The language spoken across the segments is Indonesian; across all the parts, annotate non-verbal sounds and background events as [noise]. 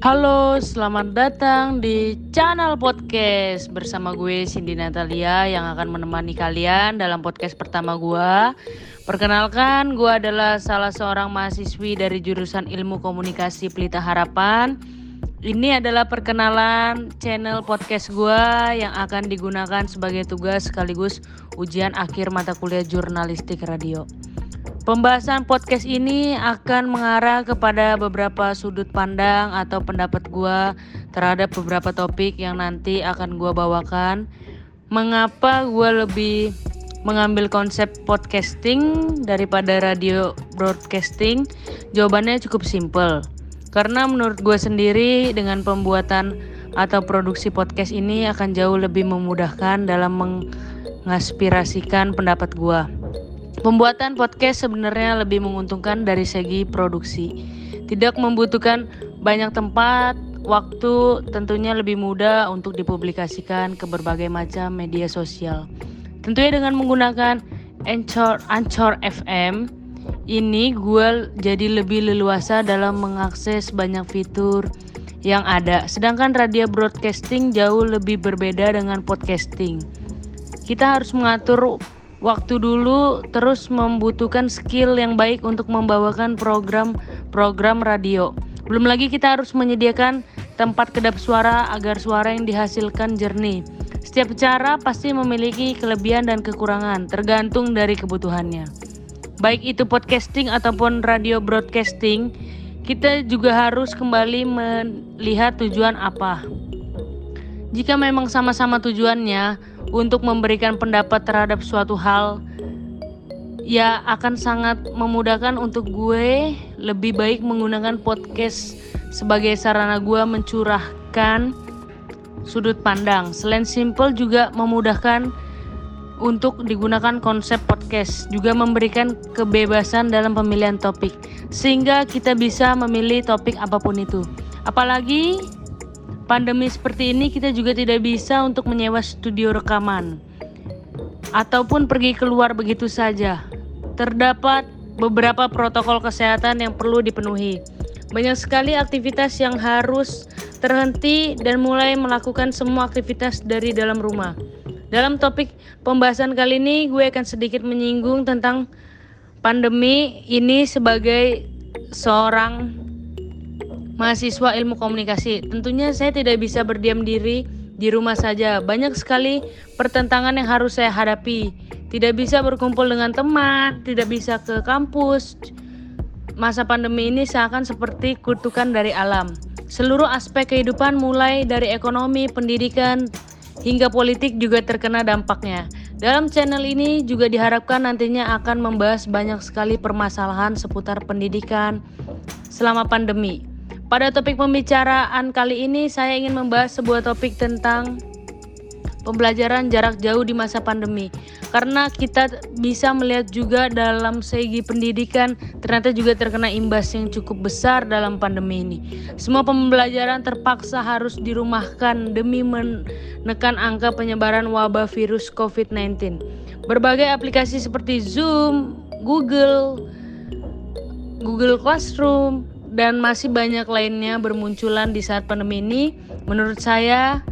Halo, selamat datang di channel podcast bersama gue Cindy Natalia yang akan menemani kalian dalam podcast pertama gue. Perkenalkan, gue adalah salah seorang mahasiswi dari jurusan Ilmu Komunikasi Pelita Harapan. Ini adalah perkenalan channel podcast gue yang akan digunakan sebagai tugas sekaligus ujian akhir mata kuliah jurnalistik radio. Pembahasan podcast ini akan mengarah kepada beberapa sudut pandang atau pendapat gue terhadap beberapa topik yang nanti akan gue bawakan. Mengapa gue lebih mengambil konsep podcasting daripada radio broadcasting? Jawabannya cukup simple. Karena menurut gue sendiri dengan pembuatan atau produksi podcast ini akan jauh lebih memudahkan dalam mengaspirasikan pendapat gue. Pembuatan podcast sebenarnya lebih menguntungkan dari segi produksi. Tidak membutuhkan banyak tempat, waktu, tentunya lebih mudah untuk dipublikasikan ke berbagai macam media sosial. Tentunya dengan menggunakan Anchor, Anchor FM, ini gue jadi lebih leluasa dalam mengakses banyak fitur yang ada. Sedangkan radio broadcasting jauh lebih berbeda dengan podcasting. Kita harus mengatur waktu dulu terus membutuhkan skill yang baik untuk membawakan program-program radio. Belum lagi kita harus menyediakan tempat kedap suara agar suara yang dihasilkan jernih. Setiap cara pasti memiliki kelebihan dan kekurangan, tergantung dari kebutuhannya. Baik itu podcasting ataupun radio broadcasting, kita juga harus kembali melihat tujuan apa. Jika memang sama-sama tujuannya, untuk memberikan pendapat terhadap suatu hal ya akan sangat memudahkan untuk gue lebih baik menggunakan podcast sebagai sarana gue mencurahkan sudut pandang. Selain simple juga memudahkan untuk digunakan konsep podcast juga memberikan kebebasan dalam pemilihan topik sehingga kita bisa memilih topik apa pun itu. Apalagi pandemi seperti ini kita juga tidak bisa untuk menyewa studio rekaman ataupun pergi keluar begitu saja. Terdapat beberapa protokol kesehatan yang perlu dipenuhi. Banyak sekali aktivitas yang harus terhenti dan mulai melakukan semua aktivitas dari dalam rumah. Dalam topik pembahasan kali ini, gue akan sedikit menyinggung tentang pandemi ini sebagai seorang mahasiswa ilmu komunikasi. Tentunya saya tidak bisa berdiam diri di rumah saja. Banyak sekali pertentangan yang harus saya hadapi. Tidak bisa berkumpul dengan teman, tidak bisa ke kampus. Masa pandemi ini seakan seperti kutukan dari alam. Seluruh aspek kehidupan mulai dari ekonomi, pendidikan, hingga politik juga terkena dampaknya. Dalam channel ini juga diharapkan nantinya akan membahas banyak sekali permasalahan seputar pendidikan selama pandemi. Pada topik pembicaraan kali ini saya ingin membahas sebuah topik tentang pembelajaran jarak jauh di masa pandemi. Karena kita bisa melihat juga dalam segi pendidikan ternyata juga terkena imbas yang cukup besar dalam pandemi ini. Semua pembelajaran terpaksa harus dirumahkan demi menekan angka penyebaran wabah virus COVID-19. Berbagai aplikasi seperti Zoom, Google, Google Classroom, dan masih banyak lainnya bermunculan di saat pandemi ini. Menurut saya,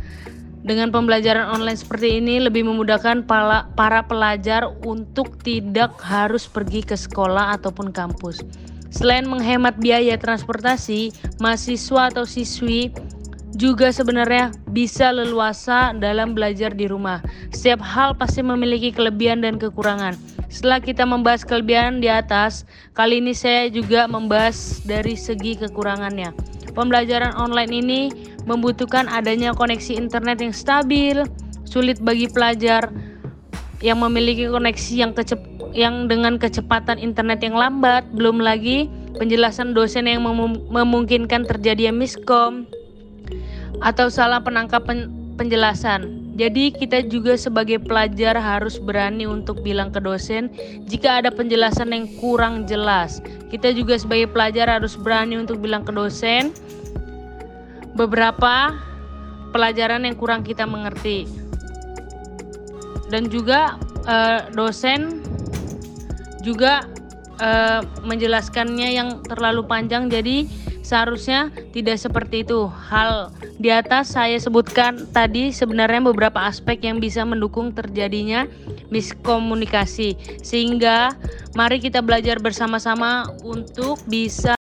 dengan pembelajaran online seperti ini lebih memudahkan para, para pelajar untuk tidak harus pergi ke sekolah ataupun kampus. Selain menghemat biaya transportasi, mahasiswa atau siswi juga sebenarnya bisa leluasa dalam belajar di rumah. Setiap hal pasti memiliki kelebihan dan kekurangan. Setelah kita membahas kelebihan di atas, kali ini saya juga membahas dari segi kekurangannya. Pembelajaran online ini membutuhkan adanya koneksi internet yang stabil, sulit bagi pelajar yang memiliki koneksi yang kecep yang dengan kecepatan internet yang lambat, belum lagi penjelasan dosen yang mem memungkinkan terjadinya miskom atau salah penangkap pen penjelasan. Jadi kita juga sebagai pelajar harus berani untuk bilang ke dosen jika ada penjelasan yang kurang jelas. Kita juga sebagai pelajar harus berani untuk bilang ke dosen beberapa pelajaran yang kurang kita mengerti. Dan juga eh, dosen juga eh, menjelaskannya yang terlalu panjang jadi Seharusnya tidak seperti itu. Hal di atas saya sebutkan tadi sebenarnya beberapa aspek yang bisa mendukung terjadinya miskomunikasi. Sehingga mari kita belajar bersama-sama untuk bisa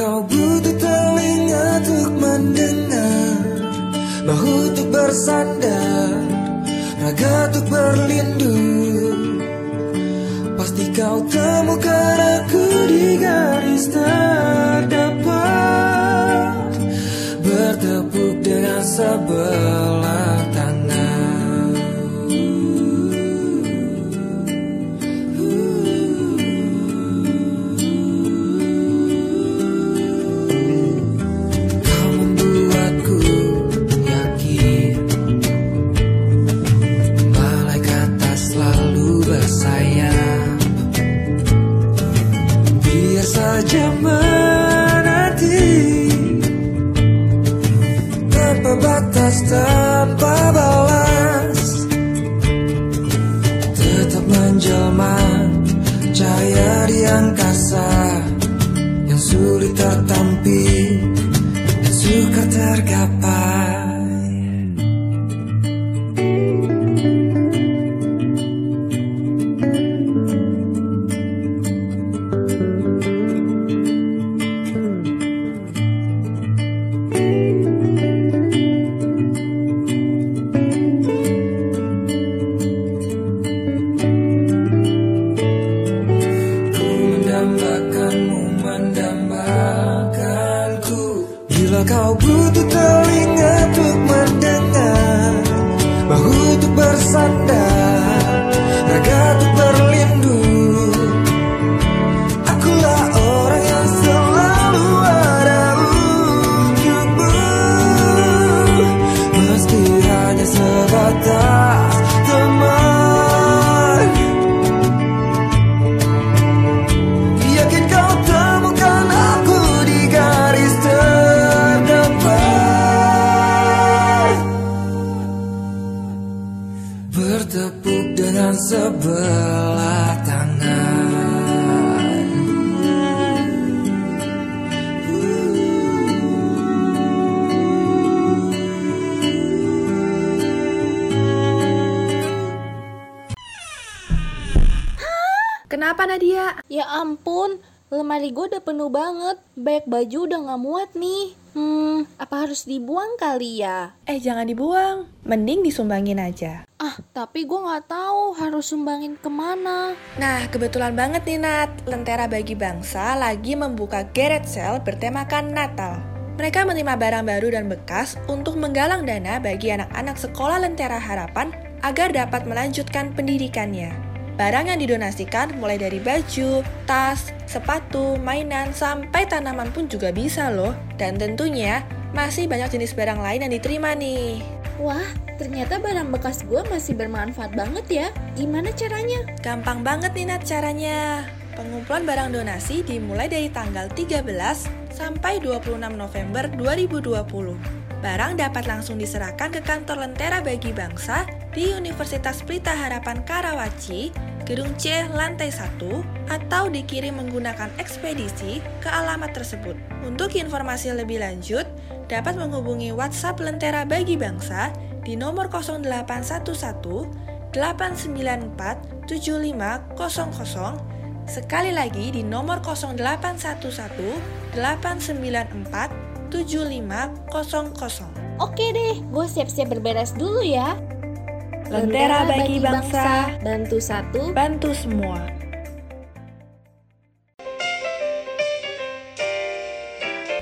kau butuh telinga untuk mendengar Bahu untuk bersandar Raga untuk berlindung. Pasti kau temukan aku di garis terdepan Bertepuk dengan sebelah lemari gue udah penuh banget. Banyak baju udah gak muat nih. Hmm, apa harus dibuang kali ya? Eh, jangan dibuang. Mending disumbangin aja. Ah, tapi gue nggak tahu harus sumbangin ke mana. Nah, kebetulan banget nih Nat. Lentera Bagi Bangsa lagi membuka garage sale bertemakan Natal. Mereka menerima barang baru dan bekas untuk menggalang dana bagi anak-anak sekolah Lentera Harapan agar dapat melanjutkan pendidikannya. Barang yang didonasikan mulai dari baju, tas, sepatu, mainan, sampai tanaman pun juga bisa loh. Dan tentunya masih banyak jenis barang lain yang diterima nih. Wah, ternyata barang bekas gue masih bermanfaat banget ya. Gimana caranya? Gampang banget nih Nat caranya. Pengumpulan barang donasi dimulai dari tanggal 13 sampai 26 November 2020. Barang dapat langsung diserahkan ke kantor Lentera Bagi Bangsa di Universitas Pelita Harapan Karawaci, Gedung C, lantai 1, atau dikirim menggunakan ekspedisi ke alamat tersebut. Untuk informasi lebih lanjut, dapat menghubungi WhatsApp Lentera Bagi Bangsa di nomor 0811 894 7500 sekali lagi di nomor 0811 894 7500. Oke deh, gue siap-siap berberes dulu ya. Lentera bagi bangsa, bantu satu, bantu semua.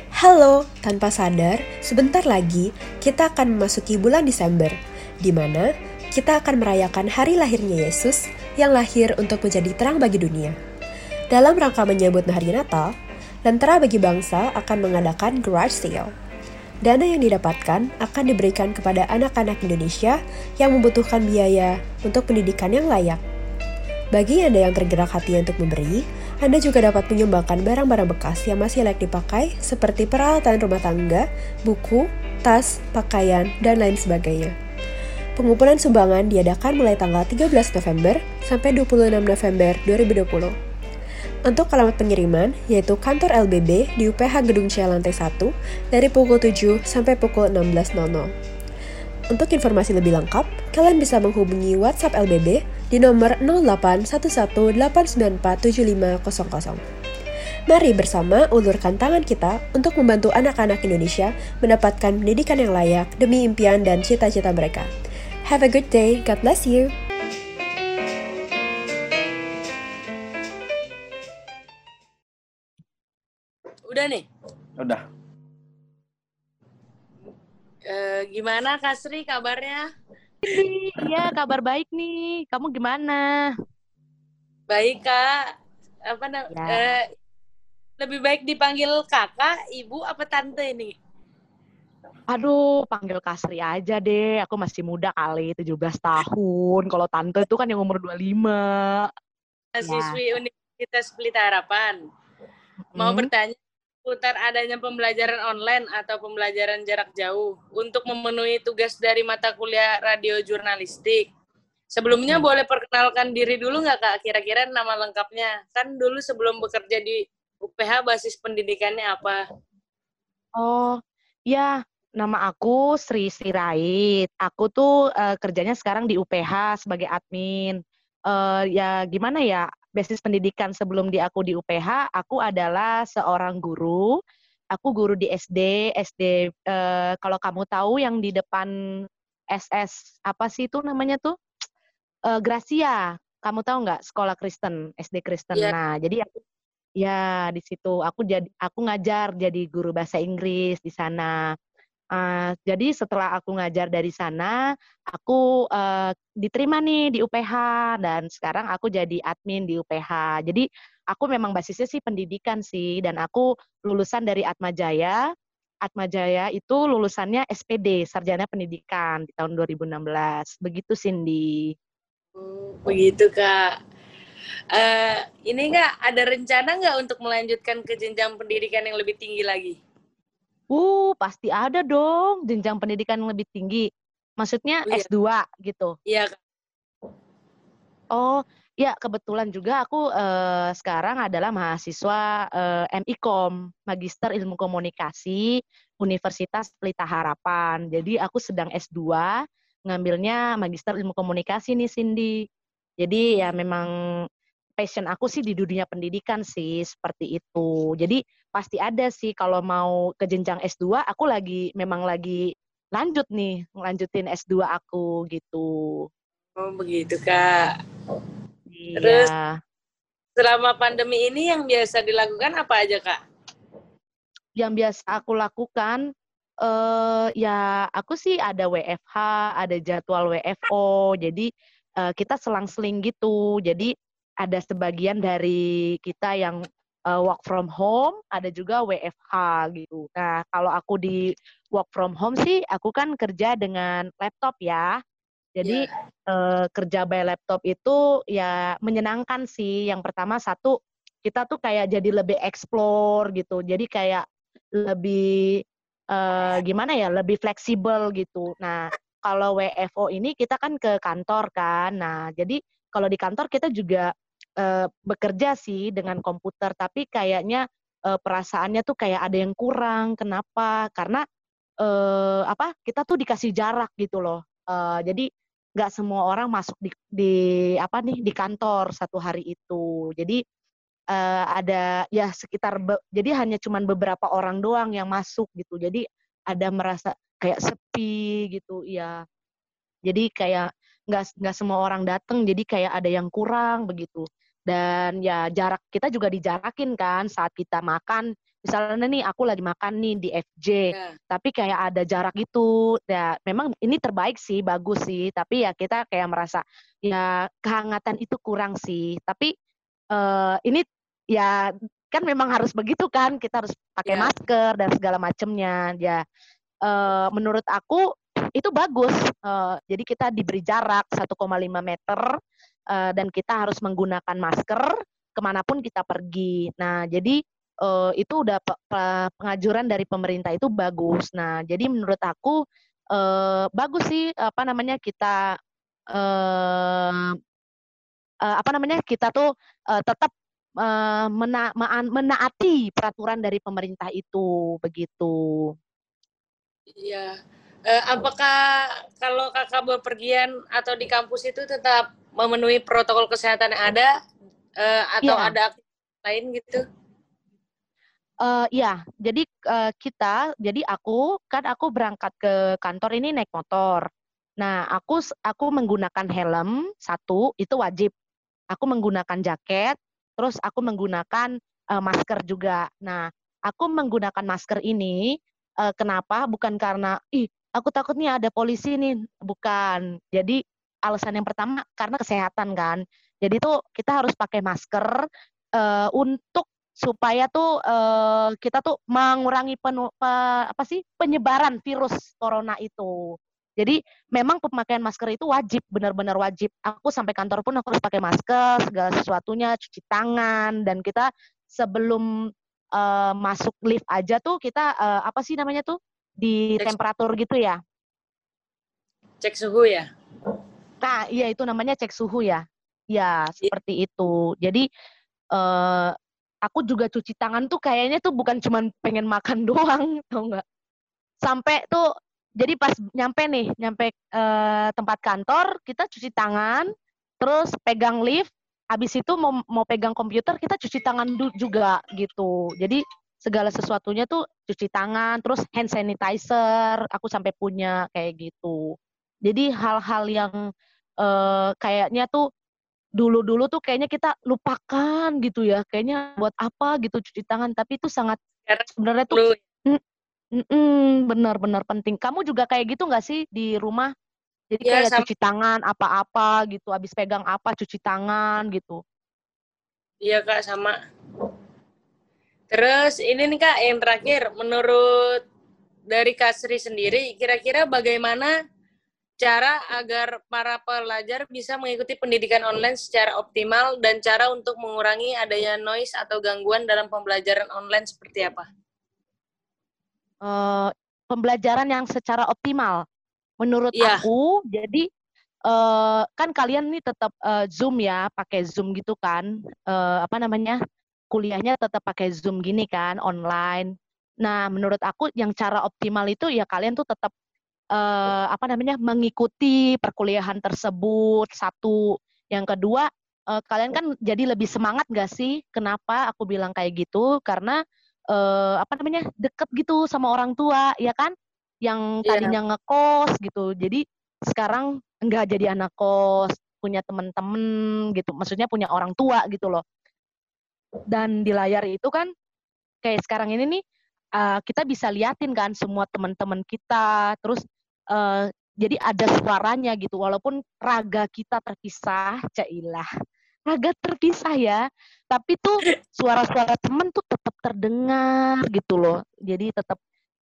Halo, tanpa sadar, sebentar lagi kita akan memasuki bulan Desember, di mana kita akan merayakan hari lahirnya Yesus yang lahir untuk menjadi terang bagi dunia. Dalam rangka menyambut hari Natal, Lentera bagi Bangsa akan mengadakan garage sale. Dana yang didapatkan akan diberikan kepada anak-anak Indonesia yang membutuhkan biaya untuk pendidikan yang layak. Bagi Anda yang tergerak hati untuk memberi, Anda juga dapat menyumbangkan barang-barang bekas yang masih layak dipakai seperti peralatan rumah tangga, buku, tas, pakaian, dan lain sebagainya. Pengumpulan sumbangan diadakan mulai tanggal 13 November sampai 26 November 2020. Untuk alamat pengiriman, yaitu kantor LBB di UPH Gedung C lantai 1 dari pukul 7 sampai pukul 16.00. Untuk informasi lebih lengkap, kalian bisa menghubungi WhatsApp LBB di nomor 0811894750. Mari bersama ulurkan tangan kita untuk membantu anak-anak Indonesia mendapatkan pendidikan yang layak demi impian dan cita-cita mereka. Have a good day. God bless you. Udah nih. Udah. Eh, gimana Kak Sri kabarnya? Iya, kabar baik nih. Kamu gimana? Baik Kak. Apa Ya. eh, lebih baik dipanggil kakak, ibu, apa tante ini? Aduh, panggil Kasri aja deh. Aku masih muda kali, 17 tahun. Kalau tante itu kan yang umur 25. Siswi Universitas Pelita Harapan. Mau Hmm. bertanya seputar adanya pembelajaran online atau pembelajaran jarak jauh untuk memenuhi tugas dari mata kuliah radio jurnalistik. Sebelumnya Hmm. boleh perkenalkan diri dulu nggak kak? Kira-kira nama lengkapnya? Kan dulu sebelum bekerja di UPH basis pendidikannya apa? Oh, ya. Nama aku Sri Sirait. Aku tuh eh, kerjanya sekarang di UPH sebagai admin. Eh, ya gimana ya, basis pendidikan sebelum di aku di UPH, aku adalah seorang guru. Aku guru di SD, SD eh, kalau kamu tahu yang di depan SS apa sih itu namanya tuh? Eh, Gracia. Kamu tahu nggak sekolah Kristen, SD Kristen. Iya. Nah, jadi aku ya di situ aku jadi aku ngajar jadi guru bahasa Inggris di sana. Eh, jadi setelah aku ngajar dari sana, aku eh, diterima nih di UPH dan sekarang aku jadi admin di UPH. Jadi aku memang basisnya sih pendidikan sih dan aku lulusan dari Atmajaya. Atmajaya itu lulusannya SPD, Sarjana Pendidikan di tahun 2016. Begitu Cindy. Oh, Begitu kak. Eh, ini nggak ada rencana nggak untuk melanjutkan ke jenjang pendidikan yang lebih tinggi lagi? Uh, pasti ada dong jenjang pendidikan yang lebih tinggi. Maksudnya Oh, iya. S2 gitu. Iya. Oh, ya kebetulan juga aku eh, sekarang adalah mahasiswa eh, MIKOM, Magister Ilmu Komunikasi Universitas Pelita Harapan. Jadi aku sedang S2, ngambilnya Magister Ilmu Komunikasi nih Cindy. Jadi ya memang passion aku sih di dunia pendidikan sih seperti itu. Jadi pasti ada sih kalau mau ke jenjang S2, aku lagi memang lagi lanjut nih, ngelanjutin S2 aku gitu. Oh begitu kak. Terus- Iya. Selama pandemi ini yang biasa dilakukan apa aja kak? yang biasa aku lakukan eh ya aku sih ada WFH, ada jadwal WFO. Jadi eh, kita selang-seling gitu. Jadi ada sebagian dari kita yang eh, work from home, ada juga WFH gitu. Nah, kalau aku di work from home sih aku kan kerja dengan laptop ya. Jadi eh, kerja by laptop itu ya menyenangkan sih. Yang pertama satu kita tuh kayak jadi lebih explore gitu. Jadi kayak lebih eh, gimana ya, lebih fleksibel gitu. Nah, kalau WFO ini kita kan ke kantor kan. Nah, jadi kalau di kantor kita juga eh, bekerja sih dengan komputer, tapi kayaknya eh, perasaannya tuh kayak ada yang kurang. Kenapa? Karena eh, apa? Kita tuh dikasih jarak gitu loh. Eh, jadi nggak semua orang masuk di, di apa nih di kantor satu hari itu. Jadi eh, ada ya sekitar be- jadi hanya cuman beberapa orang doang yang masuk gitu. Jadi ada merasa kayak sepi gitu, ya. Jadi kayak nggak nggak semua orang datang, jadi kayak ada yang kurang begitu. Dan ya jarak kita juga dijarakin kan saat kita makan. Misalnya nih aku lagi makan nih di FJ, Ya. tapi kayak ada jarak gitu. Ya memang ini terbaik sih, bagus sih. Tapi ya kita kayak merasa ya kehangatan itu kurang sih. Tapi eh ini ya kan memang harus begitu kan. Kita harus pakai Ya. masker dan segala macamnya. Ya eh, menurut aku itu bagus. Eh, jadi kita diberi jarak 1,5 meter eh, dan kita harus menggunakan masker ke mana pun kita pergi. Nah jadi eh, itu udah pe- pe- pengajuran dari pemerintah itu bagus. Nah jadi menurut aku eh, bagus sih apa namanya kita eh, eh, apa namanya kita tuh eh, tetap eh, mena- menaati peraturan dari pemerintah itu begitu. Iya. Apakah kalau kakak bepergian atau di kampus itu tetap memenuhi protokol kesehatan yang ada eh, atau Iya. ada aktivitas lain gitu? Eh ya, jadi eh, kita, jadi aku kan aku berangkat ke kantor ini naik motor. Nah, aku aku menggunakan helm satu itu wajib. Aku menggunakan jaket, terus aku menggunakan eh, masker juga. Nah, aku menggunakan masker ini eh, kenapa? Bukan karena ih aku takut nih ada polisi nih, bukan. Jadi alasan yang pertama karena kesehatan kan. Jadi tuh kita harus pakai masker eh, untuk supaya tuh eh, kita tuh mengurangi penu, pe- apa sih penyebaran virus corona itu. Jadi memang pemakaian masker itu wajib, benar-benar wajib. Aku sampai kantor pun aku harus pakai masker, segala sesuatunya, cuci tangan dan kita sebelum eh, masuk lift aja tuh kita eh, apa sih namanya tuh di Cek- temperatur gitu ya. Cek suhu ya? Nah, iya itu namanya cek suhu ya. Ya, seperti itu. Jadi eh aku juga cuci tangan tuh kayaknya tuh bukan cuman pengen makan [laughs] doang, tau nggak? Sampai tuh jadi pas nyampe nih, nyampe eh, tempat kantor, kita cuci tangan, terus pegang lift, habis itu mau mau pegang komputer kita cuci tangan juga gitu. Jadi segala sesuatunya tuh cuci tangan, terus hand sanitizer, aku sampai punya kayak gitu. Jadi hal-hal yang eh, kayaknya tuh dulu-dulu tuh kayaknya kita lupakan gitu ya. Kayaknya buat apa gitu cuci tangan, tapi itu sangat sebenarnya tuh benar-benar penting. Kamu juga kayak gitu nggak sih di rumah? Jadi Ya, kayak sama. cuci tangan apa-apa gitu, habis pegang apa cuci tangan gitu. Iya kak sama. Terus ini nih kak yang terakhir, menurut dari Kak Sri sendiri, kira-kira bagaimana cara agar para pelajar bisa mengikuti pendidikan online secara optimal dan cara untuk mengurangi adanya noise atau gangguan dalam pembelajaran online seperti apa? eh, pembelajaran yang secara optimal. Menurut Iya. aku, jadi eh, kan kalian nih tetap eh, Zoom ya, pakai Zoom gitu kan? Eh, apa namanya? Kuliahnya tetap pakai Zoom gini kan, online. Nah, menurut aku yang cara optimal itu ya kalian tuh tetap eh, apa namanya? mengikuti perkuliahan tersebut. Satu, yang kedua, eh, kalian kan jadi lebih semangat gak sih? Kenapa aku bilang kayak gitu? Karena eh, apa namanya deket gitu sama orang tua ya kan yang Iya. tadinya ngekos gitu jadi sekarang enggak jadi anak kos punya temen-temen gitu maksudnya punya orang tua gitu loh dan di layar itu kan kayak sekarang ini nih kita bisa liatin kan semua teman-teman kita terus eh, jadi ada suaranya gitu walaupun raga kita terpisah cailah. Raga terpisah ya tapi tuh suara-suara temen tuh tetap terdengar gitu loh. Jadi tetap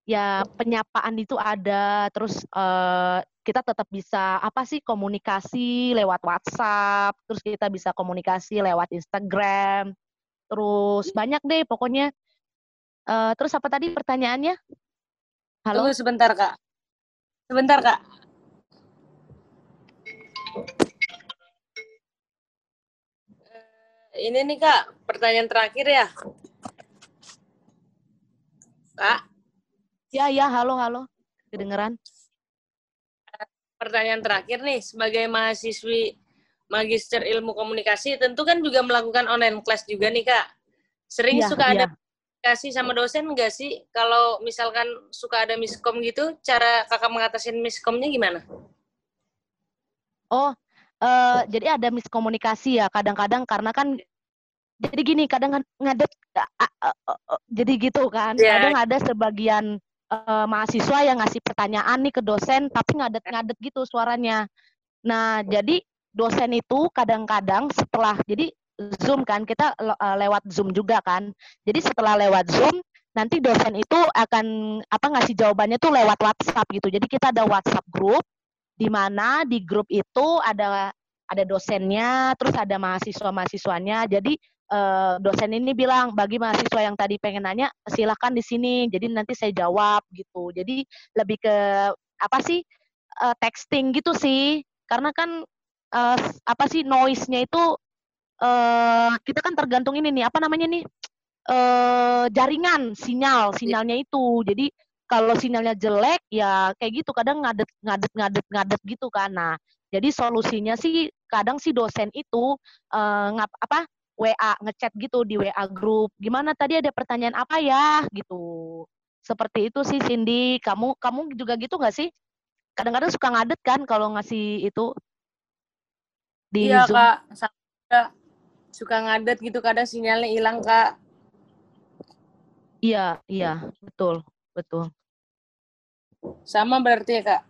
ya penyapaan itu ada terus eh, kita tetap bisa apa sih komunikasi lewat WhatsApp terus kita bisa komunikasi lewat Instagram terus banyak deh pokoknya. Eh, terus apa tadi pertanyaannya? Halo? Tunggu sebentar kak. Sebentar kak. Eh, Ini nih kak, pertanyaan terakhir ya. Kak, ya ya halo halo kedengeran pertanyaan terakhir nih, sebagai mahasiswi Magister Ilmu Komunikasi, tentu kan juga melakukan online class juga nih kak. Sering Iya, suka ada kasih sama dosen nggak sih? Kalau misalkan suka ada miskom gitu, cara kakak mengatasin miskomnya gimana? Oh, eh, jadi ada miskomunikasi ya kadang-kadang karena kan jadi gini kadang kan ngadet a- a- a- a- jadi gitu kan Iya. kadang ada sebagian eh, mahasiswa yang ngasih pertanyaan nih ke dosen tapi ngadet-ngadet gitu suaranya. Nah, jadi dosen itu kadang-kadang setelah jadi Zoom kan kita eh, lewat Zoom juga kan. Jadi setelah lewat Zoom nanti dosen itu akan apa ngasih jawabannya tuh lewat WhatsApp gitu. Jadi kita ada WhatsApp group di mana di grup itu ada ada dosennya, terus ada mahasiswa-mahasiswanya. Jadi eh, dosen ini bilang bagi mahasiswa yang tadi pengen nanya silahkan di sini. Jadi nanti saya jawab gitu. Jadi lebih ke apa sih eh, texting gitu sih. Karena kan apa sih noise-nya itu eh kita kan tergantung ini nih apa namanya nih eh jaringan sinyal sinyalnya itu. Jadi kalau sinyalnya jelek ya kayak gitu kadang ngadet ngadet ngadet ngadet gitu kan. Nah, jadi solusinya sih kadang si dosen itu eh, ngap apa WA ngechat gitu di WA grup. Gimana tadi ada pertanyaan apa ya gitu. Seperti itu sih Cindy. Kamu kamu juga gitu nggak sih? Kadang-kadang suka ngadet kan kalau ngasih itu di iya Zoom. kak, sama. Suka ngadet gitu kadang sinyalnya hilang kak. Iya, iya, betul, betul. Sama berarti ya kak?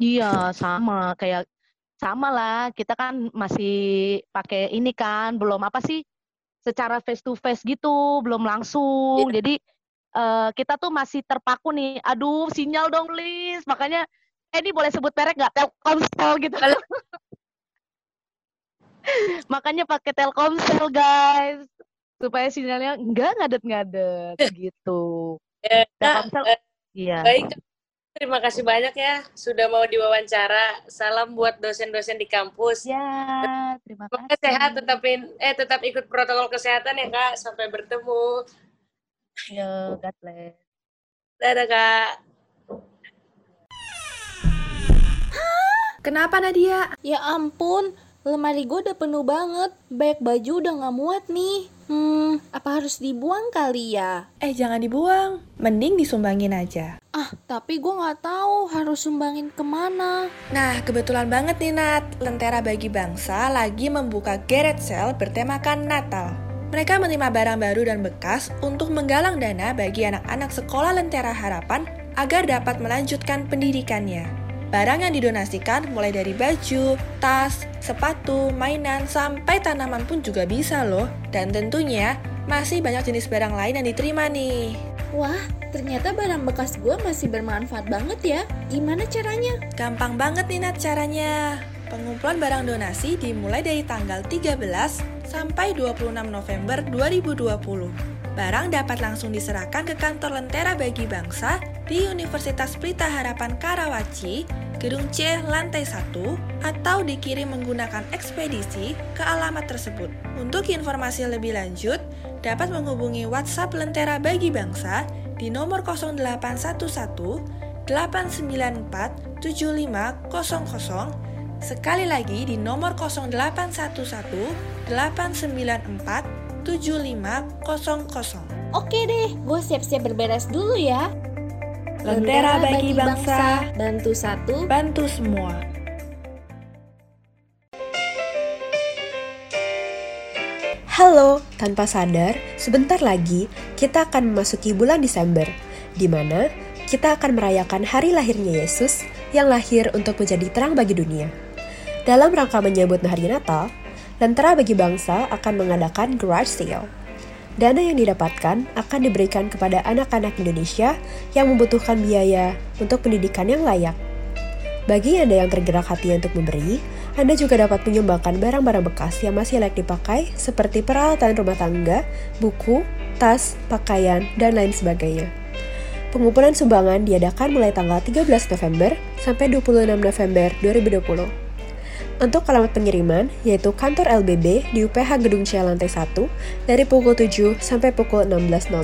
Iya, sama kayak sama lah. Kita kan masih pakai ini kan, belum apa sih? Secara face to face gitu, belum langsung. Jadi eh, kita tuh masih terpaku nih. Aduh, sinyal dong, please. Makanya eh, ini boleh sebut merek nggak? Telkomsel gitu. Makanya pakai Telkomsel, guys. Supaya sinyalnya nggak ngadet-ngadet gitu. Ya, Kak, Telkomsel, eh, iya. baik. Terima kasih banyak ya sudah mau diwawancara. Salam buat dosen-dosen di kampus. Ya, terima Semoga kasih. sehat, tetapin eh tetap ikut protokol kesehatan ya kak. Sampai bertemu. Yo, God bless. Dadah kak. Kenapa Nadia? Ya ampun, lemari gue udah penuh banget. Banyak baju udah gak muat nih. Hmm, apa harus dibuang kali ya? Eh jangan dibuang, mending disumbangin aja. Ah, tapi gue gak tahu harus sumbangin ke mana. Nah, kebetulan banget nih Nat, Lentera Bagi Bangsa lagi membuka garage sale bertemakan Natal. Mereka menerima barang baru dan bekas untuk menggalang dana bagi anak-anak sekolah Lentera Harapan agar dapat melanjutkan pendidikannya. Barang yang didonasikan mulai dari baju, tas, sepatu, mainan, sampai tanaman pun juga bisa loh. Dan tentunya masih banyak jenis barang lain yang diterima nih. Wah, ternyata barang bekas gue masih bermanfaat banget ya. Gimana caranya? Gampang banget nih Nat caranya. Pengumpulan barang donasi dimulai dari tanggal 13 sampai 26 November 2020. Barang dapat langsung diserahkan ke kantor Lentera Bagi Bangsa di Universitas Pelita Harapan Karawaci, Gedung C, lantai 1, atau dikirim menggunakan ekspedisi ke alamat tersebut. Untuk informasi lebih lanjut, dapat menghubungi WhatsApp Lentera Bagi Bangsa di nomor 0811 894 7500 Sekali lagi di nomor 0811 894 7500 Oke deh, gue siap-siap berberes dulu ya. Lentera bagi bangsa, bantu satu, bantu semua. Halo, tanpa sadar, sebentar lagi kita akan memasuki bulan Desember, di mana kita akan merayakan hari lahirnya Yesus yang lahir untuk menjadi terang bagi dunia. Dalam rangka menyambut hari Natal, Lentera bagi Bangsa akan mengadakan garage sale. Dana yang didapatkan akan diberikan kepada anak-anak Indonesia yang membutuhkan biaya untuk pendidikan yang layak. Bagi Anda yang tergerak hati untuk memberi, Anda juga dapat menyumbangkan barang-barang bekas yang masih layak dipakai seperti peralatan rumah tangga, buku, tas, pakaian, dan lain sebagainya. Pengumpulan sumbangan diadakan mulai tanggal 13 November sampai 26 November 2020. Untuk alamat pengiriman, yaitu kantor LBB di UPH Gedung C lantai 1 dari pukul 7 sampai pukul 16.00.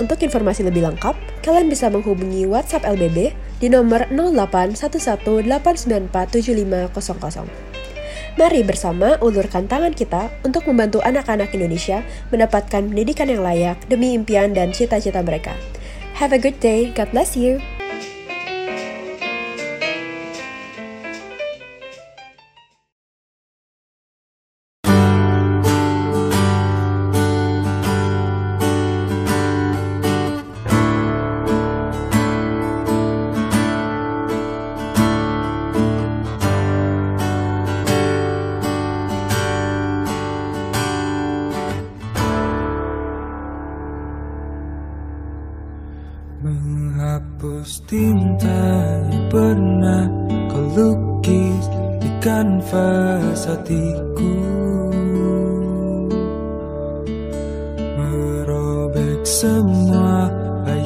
Untuk informasi lebih lengkap, kalian bisa menghubungi WhatsApp LBB di nomor 0811894750. Mari bersama ulurkan tangan kita untuk membantu anak-anak Indonesia mendapatkan pendidikan yang layak demi impian dan cita-cita mereka. Have a good day. God bless you.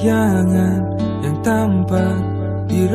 Bayangan yang tampak di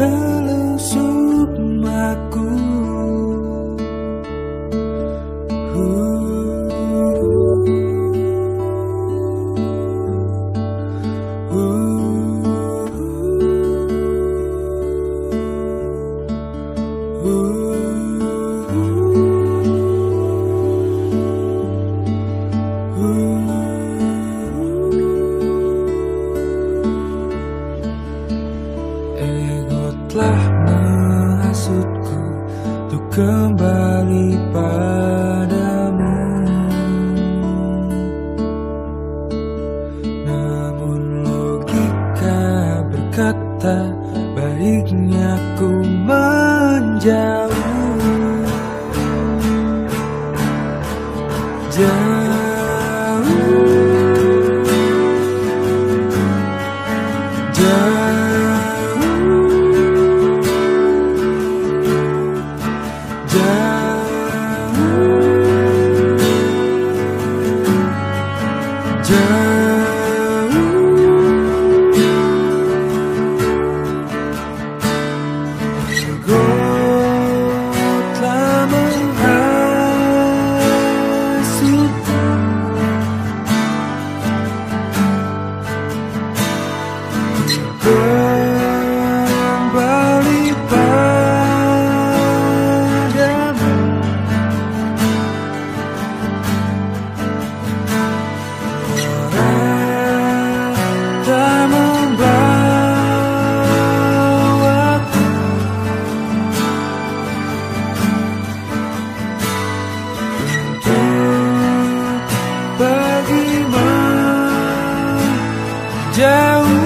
jauh